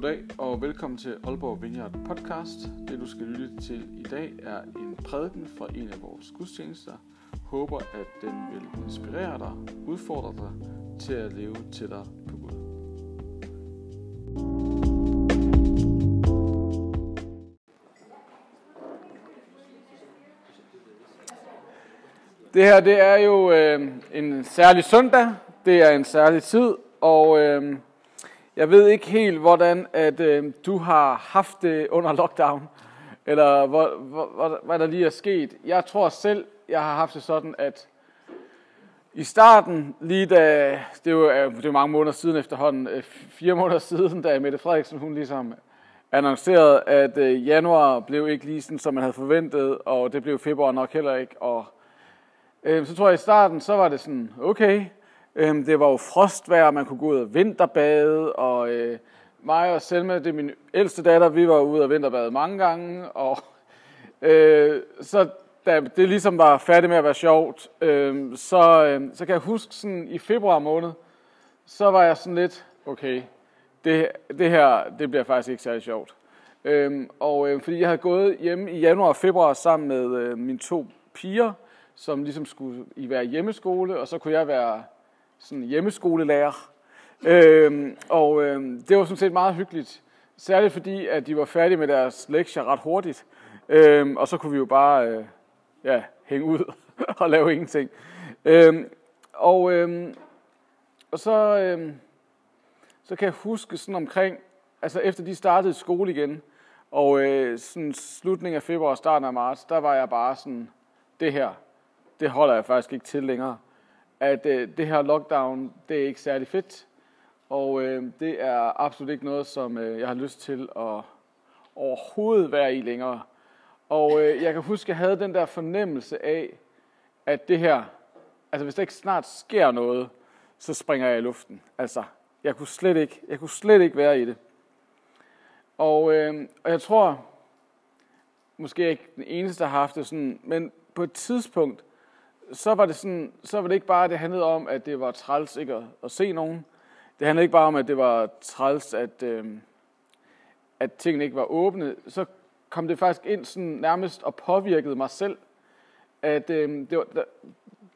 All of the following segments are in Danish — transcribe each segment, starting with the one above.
Goddag og velkommen til Aalborg Vineyard podcast. Det du skal lytte til i dag er en prædiken fra en af vores gudstjenester. Håber at den vil inspirere dig, udfordre dig til at leve tættere på Gud. Det her det er jo øh, en særlig søndag. Det er en særlig tid, og øh, jeg ved ikke helt, hvordan at, øh, du har haft det under lockdown, eller hvor, hvor, hvad der lige er sket. Jeg tror selv, jeg har haft det sådan, at i starten, lige da, det var, øh, det var mange måneder siden efterhånden, øh, fire måneder siden, da Mette Frederiksen, hun ligesom annoncerede, at øh, januar blev ikke lige sådan, som man havde forventet, og det blev februar nok heller ikke. Og, øh, så tror jeg i starten, så var det sådan, okay, Øhm, det var jo frostvejr, man kunne gå ud og vinterbade, og øh, mig og Selma, det er min ældste datter, vi var ude og vinterbade mange gange, og øh, så da det ligesom var færdigt med at være sjovt, øh, så, øh, så kan jeg huske sådan i februar måned, så var jeg sådan lidt, okay, det, det her, det bliver faktisk ikke særlig sjovt. Øh, og øh, fordi jeg havde gået hjemme i januar og februar sammen med øh, mine to piger, som ligesom skulle i være hjemmeskole, og så kunne jeg være sådan hjemmeskolelærer. Øhm, og øhm, det var sådan set meget hyggeligt. Særligt fordi, at de var færdige med deres lektier ret hurtigt. Øhm, og så kunne vi jo bare øh, ja, hænge ud og lave ingenting. Øhm, og, øhm, og så, øhm, så kan jeg huske sådan omkring, altså efter de startede skole igen, og øh, sådan slutningen af februar og starten af marts, der var jeg bare sådan, det her, det holder jeg faktisk ikke til længere at øh, det her lockdown, det er ikke særlig fedt. Og øh, det er absolut ikke noget, som øh, jeg har lyst til at overhovedet være i længere. Og øh, jeg kan huske, at jeg havde den der fornemmelse af, at det her, altså hvis der ikke snart sker noget, så springer jeg i luften. Altså, jeg kunne slet ikke, jeg kunne slet ikke være i det. Og, øh, og jeg tror, måske ikke den eneste, der har haft det sådan, men på et tidspunkt, så var det sådan, så var det ikke bare, det handlede om, at det var træls ikke at, at se nogen. Det handlede ikke bare om, at det var træls, at, øh, at tingene ikke var åbne. Så kom det faktisk ind sådan nærmest og påvirkede mig selv. At øh, det, var,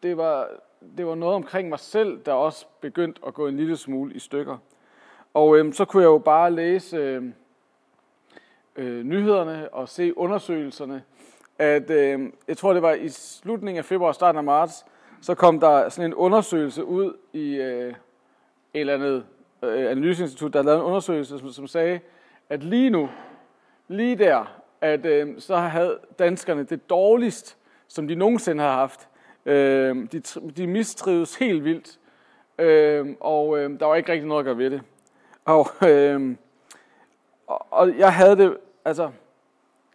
det, var, det var noget omkring mig selv, der også begyndte at gå en lille smule i stykker. Og øh, så kunne jeg jo bare læse øh, øh, nyhederne og se undersøgelserne, at øh, jeg tror, det var i slutningen af februar, starten af marts, så kom der sådan en undersøgelse ud i øh, et eller andet øh, analyseinstitut, der lavede en undersøgelse, som, som sagde, at lige nu, lige der, at øh, så havde danskerne det dårligst, som de nogensinde har haft. Øh, de, de mistrives helt vildt, øh, og øh, der var ikke rigtig noget at gøre ved det. Og, øh, og, og jeg havde det, altså,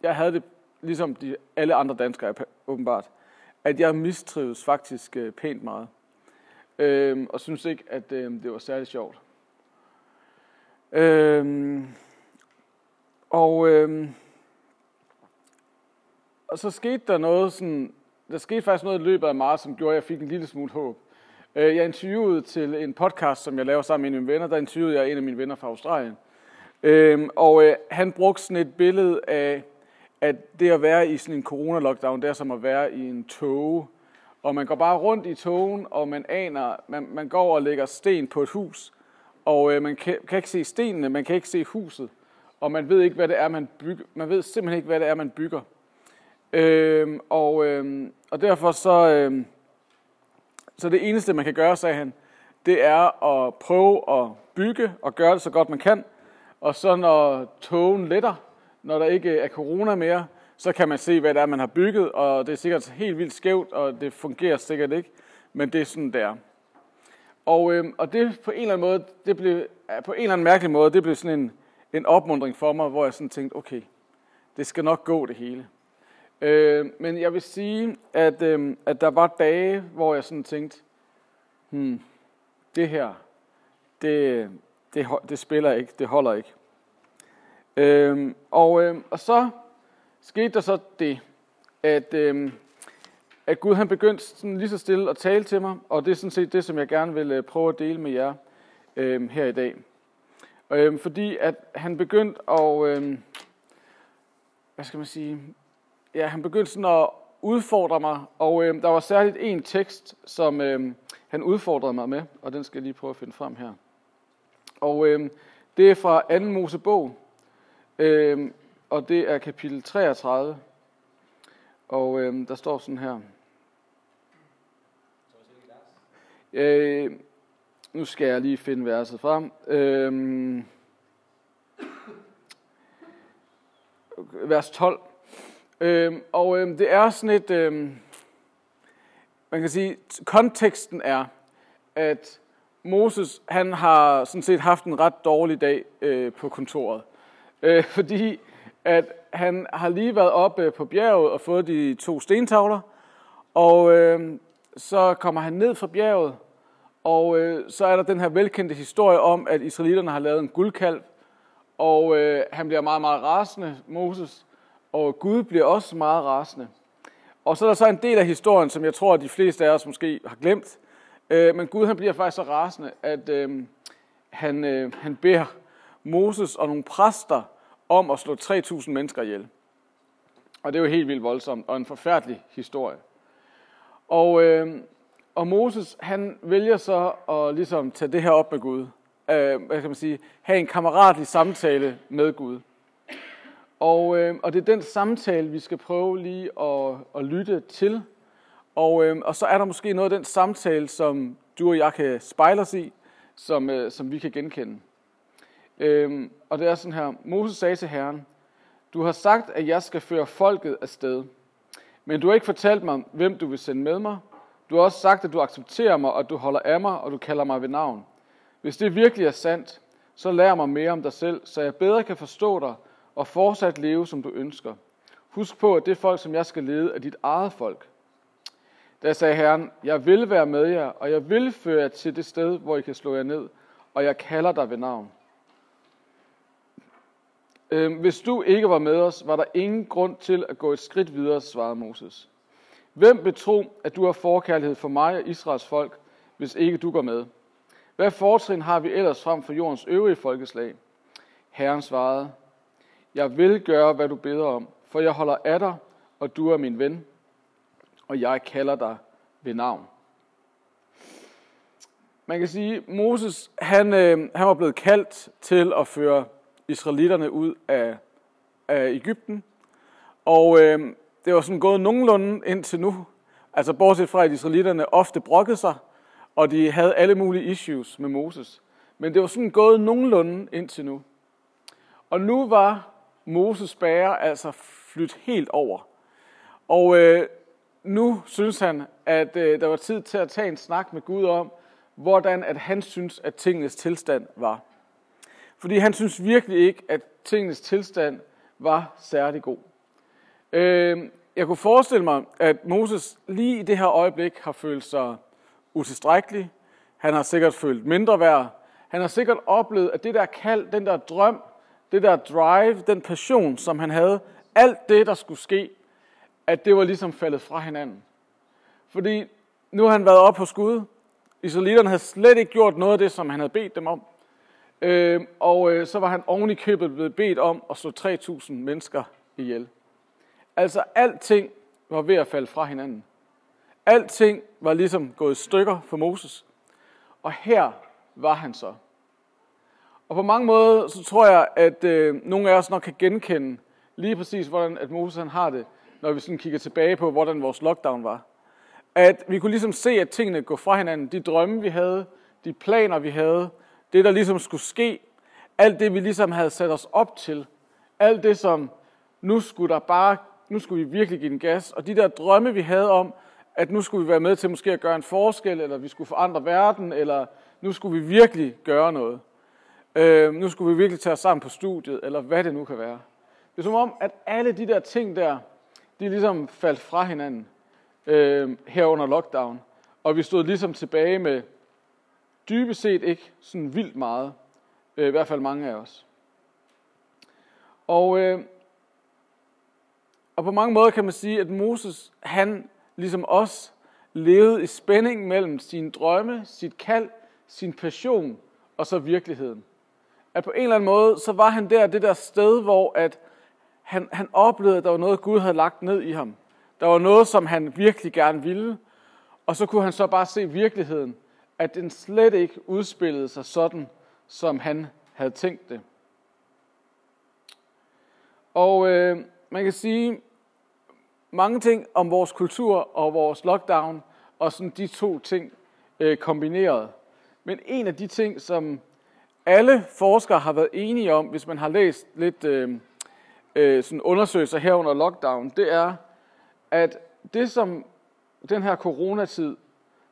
jeg havde det ligesom de, alle andre danskere åbenbart, at jeg mistrives faktisk øh, pænt meget. Øhm, og synes ikke, at øh, det var særlig sjovt. Øhm, og, øhm, og så skete der noget sådan, der skete faktisk noget i løbet af marts, som gjorde, at jeg fik en lille smule håb. Øh, jeg interviewede til en podcast, som jeg laver sammen med mine venner, der interviewede jeg en af mine venner fra Australien. Øhm, og øh, han brugte sådan et billede af at det at være i sådan en corona-lockdown, det er som at være i en tog. Og man går bare rundt i togen, og man aner, man, man går og lægger sten på et hus, og øh, man kan, kan ikke se stenene, man kan ikke se huset, og man ved ikke, hvad det er, man bygger. Man ved simpelthen ikke, hvad det er, man bygger. Øh, og, øh, og derfor så, øh, så det eneste, man kan gøre, sagde han, det er at prøve at bygge og gøre det så godt man kan. Og så når togen letter, når der ikke er corona mere, så kan man se, hvad det er, man har bygget, og det er sikkert helt vildt skævt, og det fungerer sikkert ikke, men det er sådan, det er. Og, øh, og det på en eller anden måde, det blev, på en eller anden mærkelig måde, det blev sådan en, en opmundring for mig, hvor jeg sådan tænkte, okay, det skal nok gå det hele. Øh, men jeg vil sige, at, øh, at der var dage, hvor jeg sådan tænkte, hmm, det her, det, det, det spiller ikke, det holder ikke. Øhm, og, øhm, og så skete der så det, at, øhm, at Gud han begyndte sådan lige så stille at tale til mig, og det er sådan set det, som jeg gerne vil øh, prøve at dele med jer øhm, her i dag. Øhm, fordi at han begyndte at, øhm, hvad skal man sige, ja, han begyndte sådan at udfordre mig, og øhm, der var særligt en tekst, som øhm, han udfordrede mig med, og den skal jeg lige prøve at finde frem her. Og øhm, det er fra 2. Mosebog, øh, og det er kapitel 33, og øhm, der står sådan her. Øh, nu skal jeg lige finde verset frem. Øhm, vers 12. Øhm, og øhm, det er sådan et, øhm, man kan sige, konteksten er, at Moses, han har sådan set haft en ret dårlig dag øh, på kontoret. Øh, fordi at han har lige været oppe på bjerget og fået de to stentavler, og øh, så kommer han ned fra bjerget, og øh, så er der den her velkendte historie om, at israelitterne har lavet en guldkalv, og øh, han bliver meget, meget rasende, Moses, og Gud bliver også meget rasende. Og så er der så en del af historien, som jeg tror, at de fleste af os måske har glemt, øh, men Gud han bliver faktisk så rasende, at øh, han, øh, han beder Moses og nogle præster om at slå 3.000 mennesker ihjel. Og det er jo helt vildt voldsomt, og en forfærdelig historie. Og, øh, og Moses, han vælger så at ligesom tage det her op med Gud. Øh, hvad kan man sige? Have en kammeratlig samtale med Gud. Og, øh, og det er den samtale, vi skal prøve lige at, at lytte til. Og, øh, og så er der måske noget af den samtale, som du og jeg kan spejle os i, som, øh, som vi kan genkende. Øhm, og det er sådan her. Moses sagde til Herren, du har sagt, at jeg skal føre folket afsted. Men du har ikke fortalt mig, hvem du vil sende med mig. Du har også sagt, at du accepterer mig, og du holder af mig, og du kalder mig ved navn. Hvis det virkelig er sandt, så lær mig mere om dig selv, så jeg bedre kan forstå dig og fortsat leve, som du ønsker. Husk på, at det folk, som jeg skal lede, er dit eget folk. Da sagde Herren, jeg vil være med jer, og jeg vil føre jer til det sted, hvor I kan slå jer ned, og jeg kalder dig ved navn. Øhm, hvis du ikke var med os, var der ingen grund til at gå et skridt videre, svarede Moses. Hvem betro, at du har forkærlighed for mig og Israels folk, hvis ikke du går med? Hvad fortrin har vi ellers frem for jordens øvrige folkeslag? Herren svarede, jeg vil gøre, hvad du beder om, for jeg holder af dig, og du er min ven, og jeg kalder dig ved navn. Man kan sige, Moses han, øh, han var blevet kaldt til at føre israelitterne ud af, af Ægypten, og øh, det var sådan gået nogenlunde indtil nu. Altså bortset fra, at israelitterne ofte brokkede sig, og de havde alle mulige issues med Moses. Men det var sådan gået nogenlunde indtil nu. Og nu var Moses bærer altså flyttet helt over. Og øh, nu synes han, at øh, der var tid til at tage en snak med Gud om, hvordan at han synes, at tingenes tilstand var. Fordi han synes virkelig ikke, at tingenes tilstand var særlig god. Øh, jeg kunne forestille mig, at Moses lige i det her øjeblik har følt sig utilstrækkelig. Han har sikkert følt mindre værd. Han har sikkert oplevet, at det der kald, den der drøm, det der drive, den passion, som han havde, alt det, der skulle ske, at det var ligesom faldet fra hinanden. Fordi nu har han været op på skud. Israelitterne havde slet ikke gjort noget af det, som han havde bedt dem om. Øh, og øh, så var han oven i købet blevet bedt om at slå 3.000 mennesker ihjel. Altså alting var ved at falde fra hinanden. Alting var ligesom gået i stykker for Moses. Og her var han så. Og på mange måder, så tror jeg, at øh, nogle af os nok kan genkende lige præcis, hvordan at Moses han har det, når vi sådan kigger tilbage på, hvordan vores lockdown var. At vi kunne ligesom se, at tingene går fra hinanden. De drømme, vi havde, de planer, vi havde, det, der ligesom skulle ske, alt det, vi ligesom havde sat os op til, alt det, som nu skulle der bare, nu skulle vi virkelig give den gas, og de der drømme, vi havde om, at nu skulle vi være med til måske at gøre en forskel, eller vi skulle forandre verden, eller nu skulle vi virkelig gøre noget. Øh, nu skulle vi virkelig tage os sammen på studiet, eller hvad det nu kan være. Det er som om, at alle de der ting der, de ligesom faldt fra hinanden øh, her under lockdown. Og vi stod ligesom tilbage med dybest set ikke sådan vildt meget. Øh, I hvert fald mange af os. Og, øh, og på mange måder kan man sige, at Moses, han ligesom os, levede i spænding mellem sin drømme, sit kald, sin passion og så virkeligheden. at på en eller anden måde, så var han der, det der sted, hvor at han, han oplevede, at der var noget, Gud havde lagt ned i ham. Der var noget, som han virkelig gerne ville. Og så kunne han så bare se virkeligheden, at den slet ikke udspillede sig sådan, som han havde tænkt det. Og øh, man kan sige mange ting om vores kultur og vores lockdown, og sådan de to ting øh, kombineret. Men en af de ting, som alle forskere har været enige om, hvis man har læst lidt øh, øh, sådan undersøgelser her under lockdown, det er, at det som den her coronatid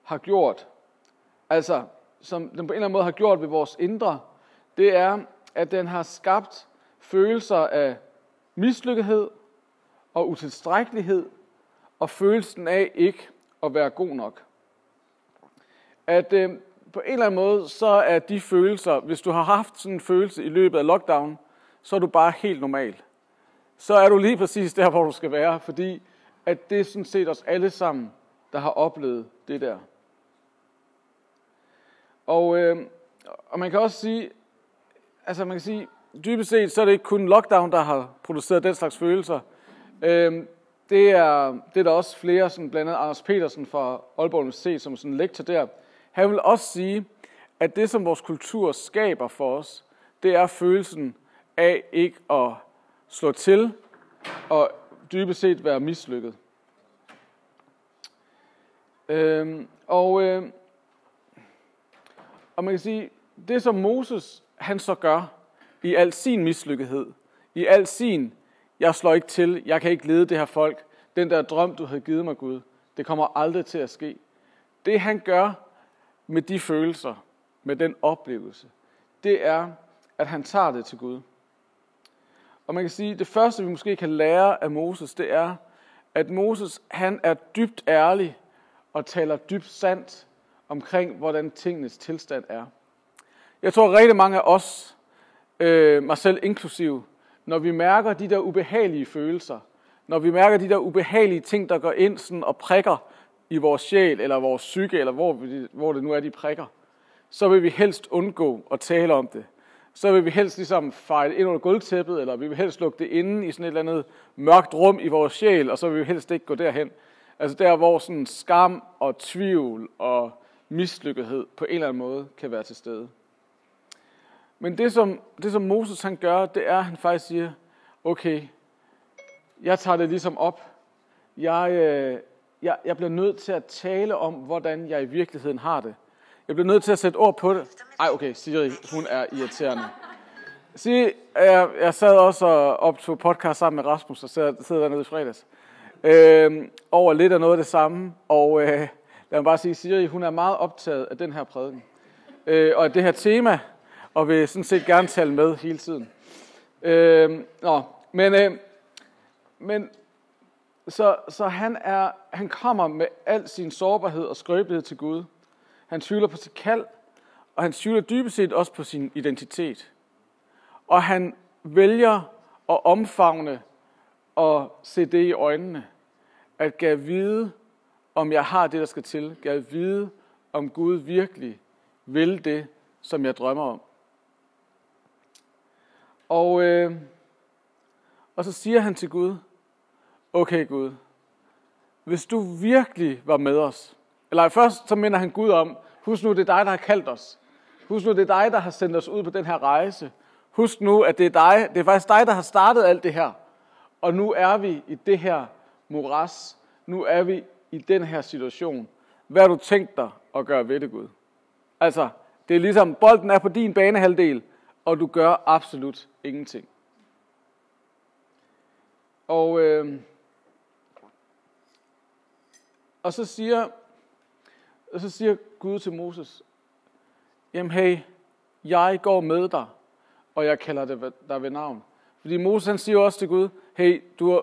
har gjort, altså som den på en eller anden måde har gjort ved vores indre, det er, at den har skabt følelser af mislykkethed og utilstrækkelighed og følelsen af ikke at være god nok. At øh, på en eller anden måde, så er de følelser, hvis du har haft sådan en følelse i løbet af lockdown, så er du bare helt normal. Så er du lige præcis der, hvor du skal være, fordi at det er sådan set os alle sammen, der har oplevet det der. Og, øh, og man kan også sige, altså man kan sige, dybest set, så er det ikke kun lockdown, der har produceret den slags følelser. Øh, det er, det er der også flere, sådan blandt andet Anders Petersen fra Aalborg Universitet, som sådan lektor der. Han vil også sige, at det, som vores kultur skaber for os, det er følelsen af ikke at slå til og dybest set være mislykket. Øhm, og, øh, og man kan sige, det som Moses han så gør i al sin mislykkethed, i al sin, jeg slår ikke til, jeg kan ikke lede det her folk, den der drøm, du havde givet mig, Gud, det kommer aldrig til at ske. Det han gør med de følelser, med den oplevelse, det er, at han tager det til Gud. Og man kan sige, det første, vi måske kan lære af Moses, det er, at Moses, han er dybt ærlig og taler dybt sandt omkring, hvordan tingenes tilstand er. Jeg tror, rigtig mange af os, øh, mig selv inklusiv, når vi mærker de der ubehagelige følelser, når vi mærker de der ubehagelige ting, der går ind sådan og prikker i vores sjæl, eller vores psyke, eller hvor, vi, hvor det nu er, de prikker, så vil vi helst undgå at tale om det. Så vil vi helst ligesom fejle ind under gulvtæppet, eller vi vil helst lukke det inde i sådan et eller andet mørkt rum i vores sjæl, og så vil vi helst ikke gå derhen. Altså der, hvor sådan skam og tvivl og mislykkethed på en eller anden måde kan være til stede. Men det som, det som Moses han gør, det er, at han faktisk siger, okay, jeg tager det ligesom op. Jeg, øh, jeg, jeg bliver nødt til at tale om, hvordan jeg i virkeligheden har det. Jeg bliver nødt til at sætte ord på det. Ej, okay, Siri, hun er irriterende. Sige, jeg, jeg sad også og optog podcast sammen med Rasmus, og sidder, sidder dernede i fredags. Øh, over lidt af noget af det samme. Og øh, lad mig bare sige, Siri, hun er meget optaget af den her prædiken. Øh, og af det her tema, og vil sådan set gerne tale med hele tiden. Øh, nå, men, øh, men så, så han, er, han kommer med al sin sårbarhed og skrøbelighed til Gud. Han tvivler på sit kald, og han tvivler dybest set også på sin identitet. Og han vælger at omfavne og se det i øjnene. At gav vide, om jeg har det, der skal til. Gad vide, om Gud virkelig vil det, som jeg drømmer om. Og, øh, og så siger han til Gud, okay Gud, hvis du virkelig var med os, eller først så minder han Gud om, husk nu, det er dig, der har kaldt os. Husk nu, det er dig, der har sendt os ud på den her rejse. Husk nu, at det er dig, det er faktisk dig, der har startet alt det her. Og nu er vi i det her moras. Nu er vi i den her situation. Hvad har du tænkt dig at gøre ved det, Gud? Altså, det er ligesom, bolden er på din banehalvdel, og du gør absolut ingenting. Og, øh, og så siger, og så siger Gud til Moses, jamen hey, jeg går med dig, og jeg kalder dig ved navn. Fordi Moses han siger også til Gud, hey, du er,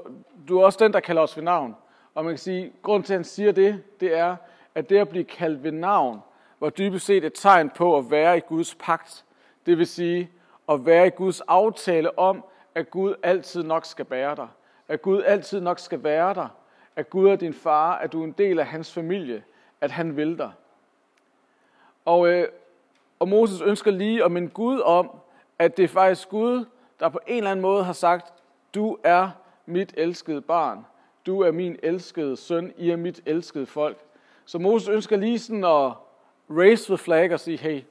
du er også den, der kalder os ved navn. Og man kan sige, grund til, at han siger det, det er, at det at blive kaldt ved navn, var dybest set et tegn på at være i Guds pagt. Det vil sige, at være i Guds aftale om, at Gud altid nok skal bære dig. At Gud altid nok skal være der. At Gud er din far, at du er en del af hans familie. At han vil dig. Og, øh, og Moses ønsker lige at minde Gud om, at det er faktisk Gud, der på en eller anden måde har sagt, du er mit elskede barn. Du er min elskede søn. I er mit elskede folk. Så Moses ønsker lige sådan at raise the flag og sige, hey,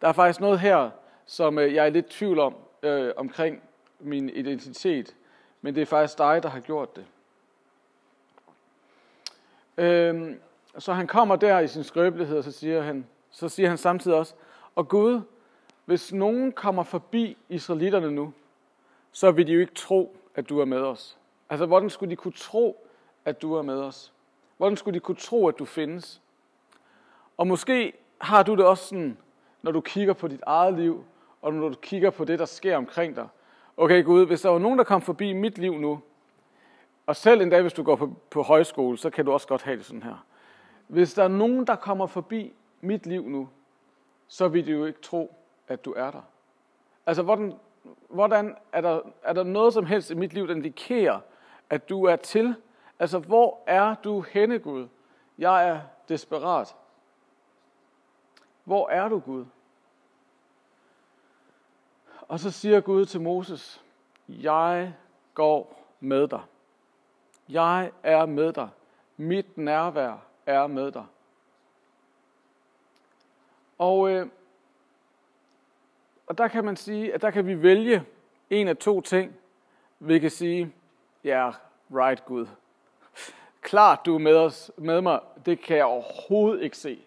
der er faktisk noget her, som øh, jeg er lidt tvivl om øh, omkring min identitet. Men det er faktisk dig, der har gjort det. Øhm, så han kommer der i sin skrøbelighed, og så siger han, så siger han samtidig også, og Gud, hvis nogen kommer forbi israelitterne nu, så vil de jo ikke tro, at du er med os. Altså, hvordan skulle de kunne tro, at du er med os? Hvordan skulle de kunne tro, at du findes? Og måske har du det også sådan, når du kigger på dit eget liv, og når du kigger på det, der sker omkring dig. Okay Gud, hvis der var nogen, der kom forbi mit liv nu, og selv en dag, hvis du går på, på højskole, så kan du også godt have det sådan her. Hvis der er nogen, der kommer forbi mit liv nu, så vil de jo ikke tro, at du er der. Altså, hvordan, hvordan er, der, er der noget som helst i mit liv, der indikerer, at du er til? Altså, hvor er du henne, Gud? Jeg er desperat. Hvor er du, Gud? Og så siger Gud til Moses, jeg går med dig. Jeg er med dig. Mit nærvær er med dig. Og, øh, og der kan man sige, at der kan vi vælge en af to ting. Vi kan sige, ja, yeah, right Gud. Klart du er med, os, med mig, det kan jeg overhovedet ikke se.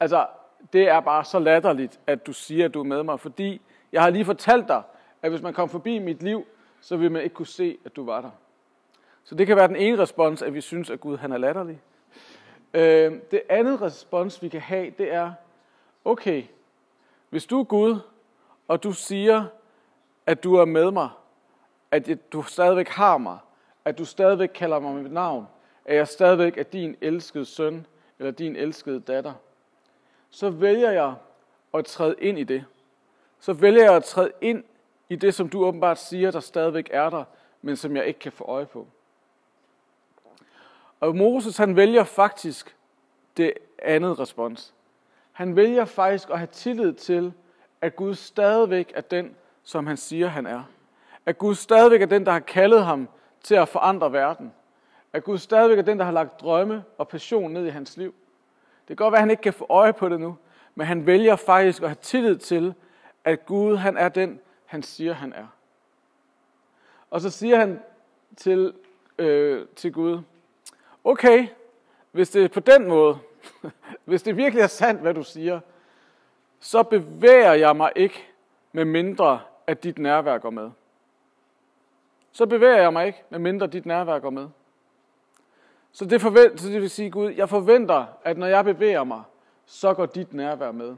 Altså, det er bare så latterligt, at du siger, at du er med mig, fordi jeg har lige fortalt dig, at hvis man kom forbi mit liv, så vil man ikke kunne se, at du var der. Så det kan være den ene respons, at vi synes, at Gud han er latterlig. Øh, det andet respons, vi kan have, det er, okay, hvis du er Gud, og du siger, at du er med mig, at du stadigvæk har mig, at du stadigvæk kalder mig mit navn, at jeg stadigvæk er din elskede søn, eller din elskede datter, så vælger jeg at træde ind i det. Så vælger jeg at træde ind i det, som du åbenbart siger, der stadigvæk er der, men som jeg ikke kan få øje på. Og Moses han vælger faktisk det andet respons. Han vælger faktisk at have tillid til, at Gud stadigvæk er den, som han siger, han er. At Gud stadigvæk er den, der har kaldet ham til at forandre verden. At Gud stadigvæk er den, der har lagt drømme og passion ned i hans liv. Det kan godt være, at han ikke kan få øje på det nu, men han vælger faktisk at have tillid til, at Gud han er den, han siger, han er. Og så siger han til, øh, til Gud, okay, hvis det er på den måde, hvis det virkelig er sandt, hvad du siger, så bevæger jeg mig ikke med mindre, at dit nærvær går med. Så bevæger jeg mig ikke, med mindre dit nærvær går med. Så det, forvent, så det vil sige, Gud, jeg forventer, at når jeg bevæger mig, så går dit nærvær med.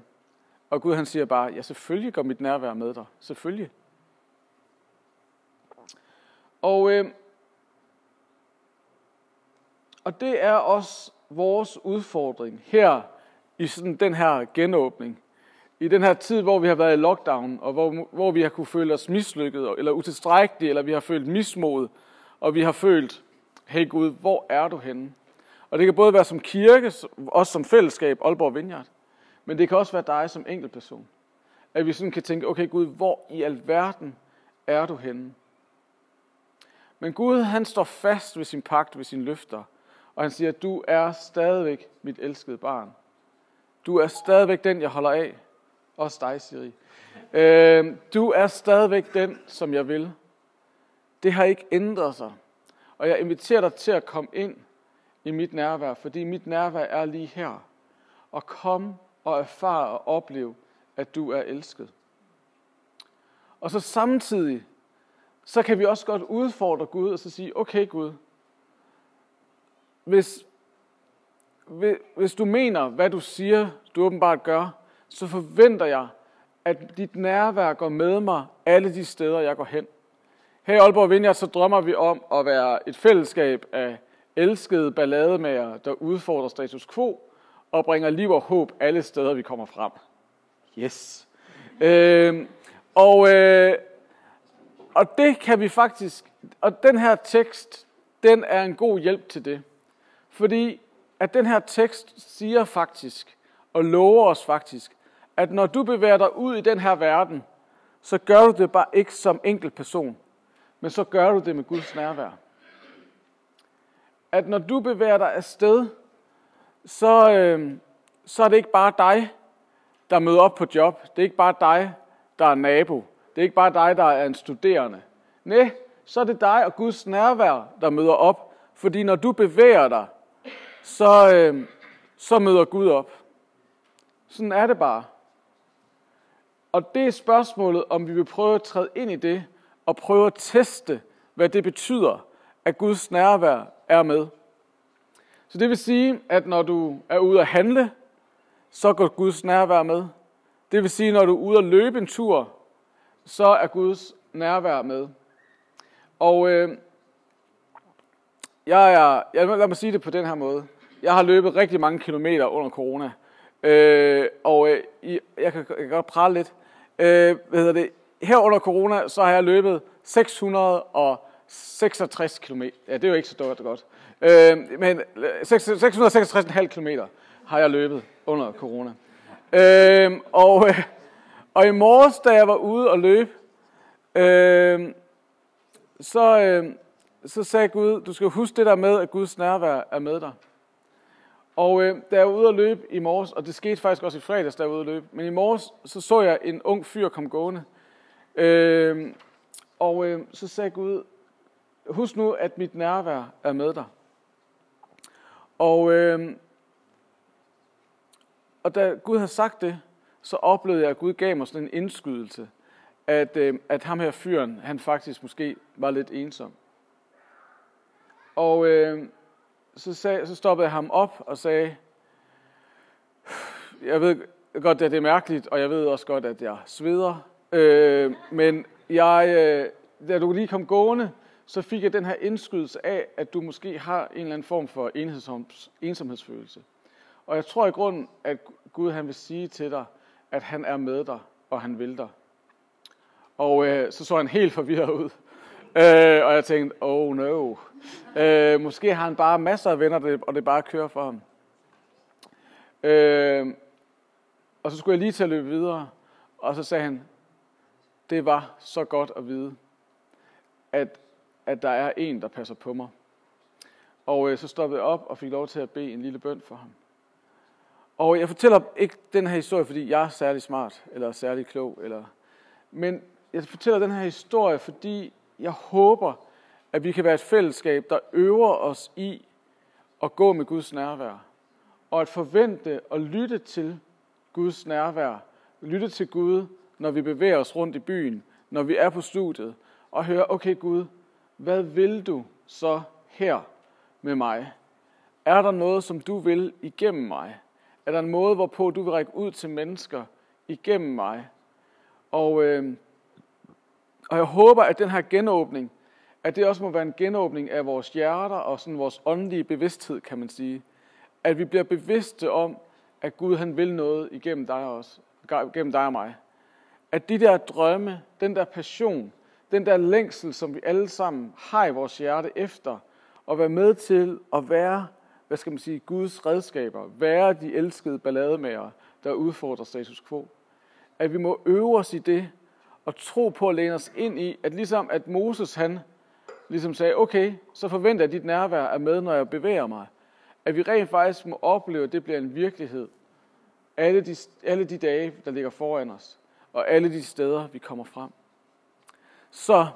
Og Gud han siger bare, ja selvfølgelig går mit nærvær med dig. Selvfølgelig. Og, øh, og det er også vores udfordring her i sådan den her genåbning. I den her tid, hvor vi har været i lockdown, og hvor, hvor vi har kunne føle os mislykket, eller utilstrækkelige, eller vi har følt mismod, og vi har følt, hey Gud, hvor er du henne? Og det kan både være som kirke, også som fællesskab, Aalborg Vineyard, men det kan også være dig som enkeltperson. At vi sådan kan tænke, okay Gud, hvor i alverden er du henne? Men Gud, han står fast ved sin pagt, ved sine løfter, og han siger, du er stadigvæk mit elskede barn. Du er stadigvæk den, jeg holder af. Også dig, Siri. Øh, du er stadigvæk den, som jeg vil. Det har ikke ændret sig. Og jeg inviterer dig til at komme ind i mit nærvær, fordi mit nærvær er lige her. Og kom og erfar og oplev, at du er elsket. Og så samtidig, så kan vi også godt udfordre Gud og så sige, okay Gud, hvis, hvis du mener, hvad du siger, du åbenbart gør, så forventer jeg, at dit nærvær går med mig alle de steder, jeg går hen. Her i Aalborg Vineyard, så drømmer vi om at være et fællesskab af elskede ballademager, der udfordrer status quo og bringer liv og håb alle steder, vi kommer frem. Yes. Øh, og, øh, og det kan vi faktisk, og den her tekst, den er en god hjælp til det. Fordi at den her tekst siger faktisk, og lover os faktisk, at når du bevæger dig ud i den her verden, så gør du det bare ikke som enkelt person, men så gør du det med Guds nærvær. At når du bevæger dig afsted, så, øh, så er det ikke bare dig, der møder op på job. Det er ikke bare dig, der er nabo. Det er ikke bare dig, der er en studerende. Nej, så er det dig og Guds nærvær, der møder op. Fordi når du bevæger dig, så, øh, så møder Gud op. Sådan er det bare. Og det er spørgsmålet, om vi vil prøve at træde ind i det, og prøve at teste, hvad det betyder, at Guds nærvær er med. Så det vil sige, at når du er ude at handle, så går Guds nærvær med. Det vil sige, når du er ude at løbe en tur, så er Guds nærvær med. Og øh, jeg er, jeg, lad mig sige det på den her måde. Jeg har løbet rigtig mange kilometer under corona. Øh, og øh, jeg, kan, jeg kan godt prale lidt. Øh, hvad hedder det? Her under corona, så har jeg løbet 666 km. Ja, det er jo ikke så dårligt godt. Øh, men 666,5 km har jeg løbet under corona. Øh, og, øh, og i morges, da jeg var ude og løbe, øh, så, øh, så sagde Gud, du skal huske det der med, at Guds nærvær er med dig. Og øh, da jeg var ude at løbe i morges, og det skete faktisk også i fredags, da jeg var ude at løbe, men i morges, så så jeg en ung fyr komme gående. Øh, og øh, så sagde Gud, husk nu, at mit nærvær er med dig. Og, øh, og da Gud havde sagt det, så oplevede jeg, at Gud gav mig sådan en indskydelse, at, øh, at ham her fyren, han faktisk måske var lidt ensom. Og øh, så, sag, så stoppede jeg ham op og sagde, jeg ved godt, at det er mærkeligt, og jeg ved også godt, at jeg sveder, øh, men jeg, øh, da du lige kom gående, så fik jeg den her indskydelse af, at du måske har en eller anden form for ensomhedsfølelse. Og jeg tror i grunden, at Gud han vil sige til dig, at han er med dig, og han vil dig. Og øh, så så han helt forvirret ud. Øh, og jeg tænkte, oh no. Øh, måske har han bare masser af venner, og det bare kører for ham. Øh, og så skulle jeg lige til at løbe videre, og så sagde han, det var så godt at vide, at, at der er en, der passer på mig. Og øh, så stoppede jeg op og fik lov til at bede en lille bøn for ham. Og jeg fortæller ikke den her historie, fordi jeg er særlig smart, eller særlig klog, eller... men jeg fortæller den her historie, fordi jeg håber, at vi kan være et fællesskab, der øver os i at gå med Guds nærvær. Og at forvente og lytte til Guds nærvær. Lytte til Gud, når vi bevæger os rundt i byen, når vi er på studiet, og høre, okay Gud, hvad vil du så her med mig? Er der noget, som du vil igennem mig? Er der en måde, hvorpå du vil række ud til mennesker igennem mig? Og, øh, og jeg håber, at den her genåbning, at det også må være en genåbning af vores hjerter og sådan vores åndelige bevidsthed, kan man sige. At vi bliver bevidste om, at Gud han vil noget igennem dig også, igennem dig og mig. At de der drømme, den der passion, den der længsel, som vi alle sammen har i vores hjerte efter, at være med til at være, hvad skal man sige, Guds redskaber, være de elskede ballademager, der udfordrer status quo. At vi må øve os i det, og tro på at læne os ind i, at ligesom at Moses han ligesom sagde, okay, så forventer jeg, at dit nærvær er med, når jeg bevæger mig. At vi rent faktisk må opleve, at det bliver en virkelighed. Alle de, alle de dage, der ligger foran os. Og alle de steder, vi kommer frem. Så,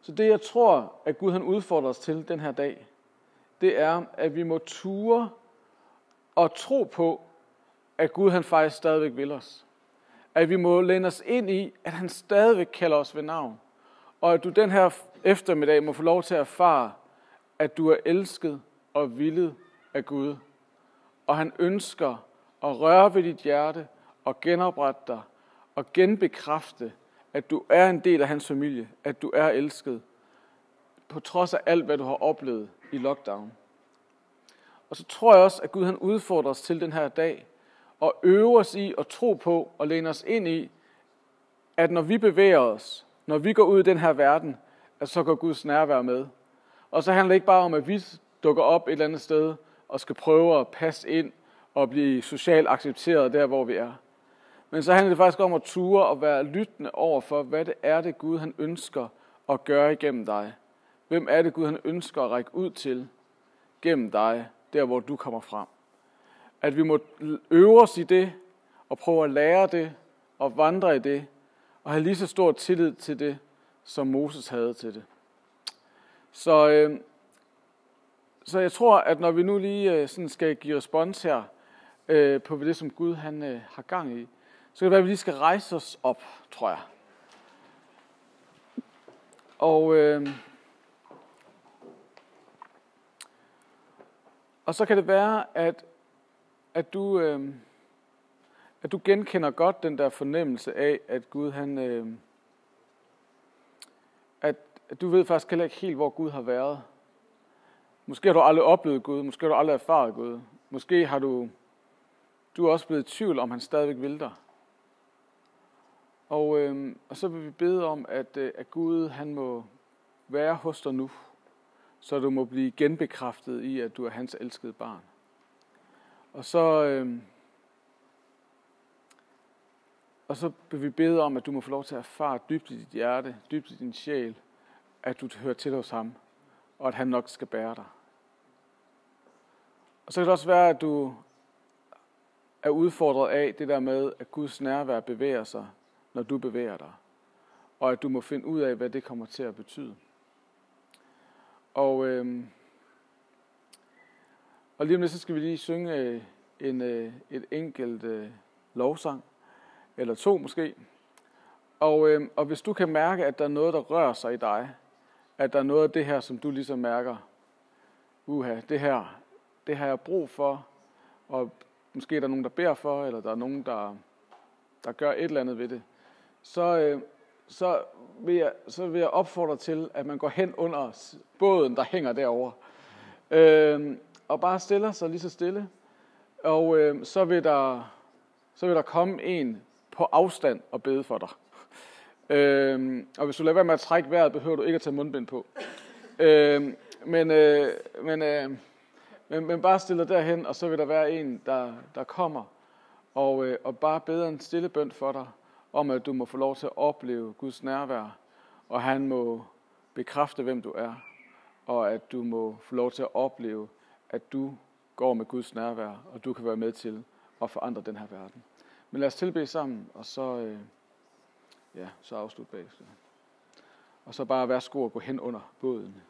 så det jeg tror, at Gud han udfordrer os til den her dag, det er, at vi må ture og tro på, at Gud han faktisk stadigvæk vil os. At vi må læne os ind i, at han stadigvæk kalder os ved navn og at du den her eftermiddag må få lov til at erfare, at du er elsket og villet af Gud. Og han ønsker at røre ved dit hjerte og genoprette dig og genbekræfte, at du er en del af hans familie, at du er elsket, på trods af alt, hvad du har oplevet i lockdown. Og så tror jeg også, at Gud han udfordrer os til den her dag, og øve os i at tro på og læne os ind i, at når vi bevæger os, når vi går ud i den her verden, at så går Guds nærvær med. Og så handler det ikke bare om, at vi dukker op et eller andet sted og skal prøve at passe ind og blive socialt accepteret der, hvor vi er. Men så handler det faktisk om at ture og være lyttende over for, hvad det er det Gud han ønsker at gøre igennem dig. Hvem er det Gud han ønsker at række ud til gennem dig, der hvor du kommer frem. At vi må øve os i det, og prøve at lære det, og vandre i det, og have lige så stor tillid til det, som Moses havde til det. Så, øh, så jeg tror, at når vi nu lige øh, sådan skal give respons her øh, på det, som Gud han øh, har gang i, så kan det være, at vi lige skal rejse os op, tror jeg. Og, øh, og så kan det være, at, at, du, øh, at du genkender godt den der fornemmelse af, at Gud han... Øh, at, at du ved faktisk heller ikke helt, hvor Gud har været. Måske har du aldrig oplevet Gud, måske har du aldrig erfaret Gud. Måske har du, du er også blevet i tvivl, om han stadigvæk vil dig. Og, øh, og så vil vi bede om, at, øh, at Gud han må være hos dig nu, så du må blive genbekræftet i, at du er hans elskede barn. Og så, øh, og så vil vi bede om, at du må få lov til at erfare dybt i dit hjerte, dybt i din sjæl, at du hører til hos ham, og at han nok skal bære dig. Og så kan det også være, at du er udfordret af det der med, at Guds nærvær bevæger sig, når du bevæger dig. Og at du må finde ud af, hvad det kommer til at betyde. Og, øh, og lige om lidt, så skal vi lige synge øh, en, øh, et enkelt øh, lovsang, eller to måske. Og, øh, og hvis du kan mærke, at der er noget, der rører sig i dig, at der er noget af det her, som du ligesom mærker, uha, det her, det har jeg brug for, og måske er der nogen, der beder for, eller der er nogen, der, der gør et eller andet ved det, så, øh, så, vil jeg, så vil jeg opfordre til, at man går hen under båden, der hænger derovre, øh, og bare stiller sig lige så stille, og øh, så, vil der, så vil der komme en på afstand og bede for dig. Øh, og hvis du lader være med at trække vejret, behøver du ikke at tage mundbind på. Øh, men, øh, men, øh, men, men bare stille dig derhen, og så vil der være en, der, der kommer og, øh, og bare beder en stille bøn for dig, om at du må få lov til at opleve Guds nærvær, og han må bekræfte, hvem du er, og at du må få lov til at opleve, at du går med Guds nærvær, og du kan være med til at forandre den her verden. Men lad os tilbede sammen, og så, øh, ja, så afslut bagefter. Og så bare værsgo at gå hen under båden.